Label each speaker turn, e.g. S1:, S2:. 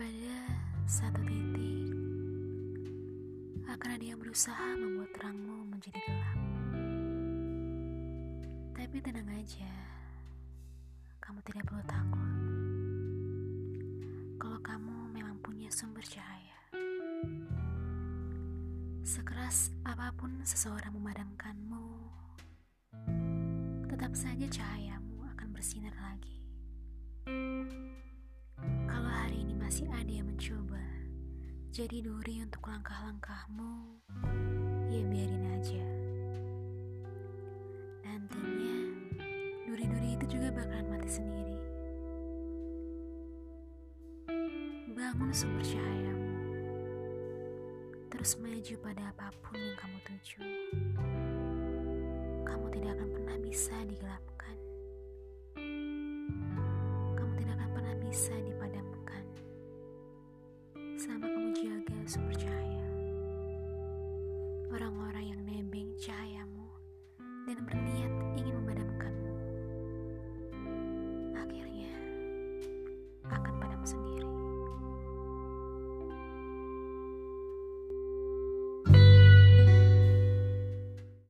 S1: pada satu titik akan ada yang berusaha membuat terangmu menjadi gelap. Tapi tenang aja, kamu tidak perlu takut. Kalau kamu memang punya sumber cahaya. Sekeras apa pun seseorang memadamkanmu, tetap saja cahayamu akan bersinar lagi. Jadi duri untuk langkah-langkahmu, ya biarin aja. Nantinya, duri-duri itu juga bakalan mati sendiri. Bangun sumber cahayamu. Terus maju pada apa pun yang kamu tuju. Kamu tidak akan pernah bisa digelapkan. Kamu tidak akan pernah bisa dipadamkan. Cahaya. Orang-orang yang nebeng cahayamu dan berniat ingin memadamkanmu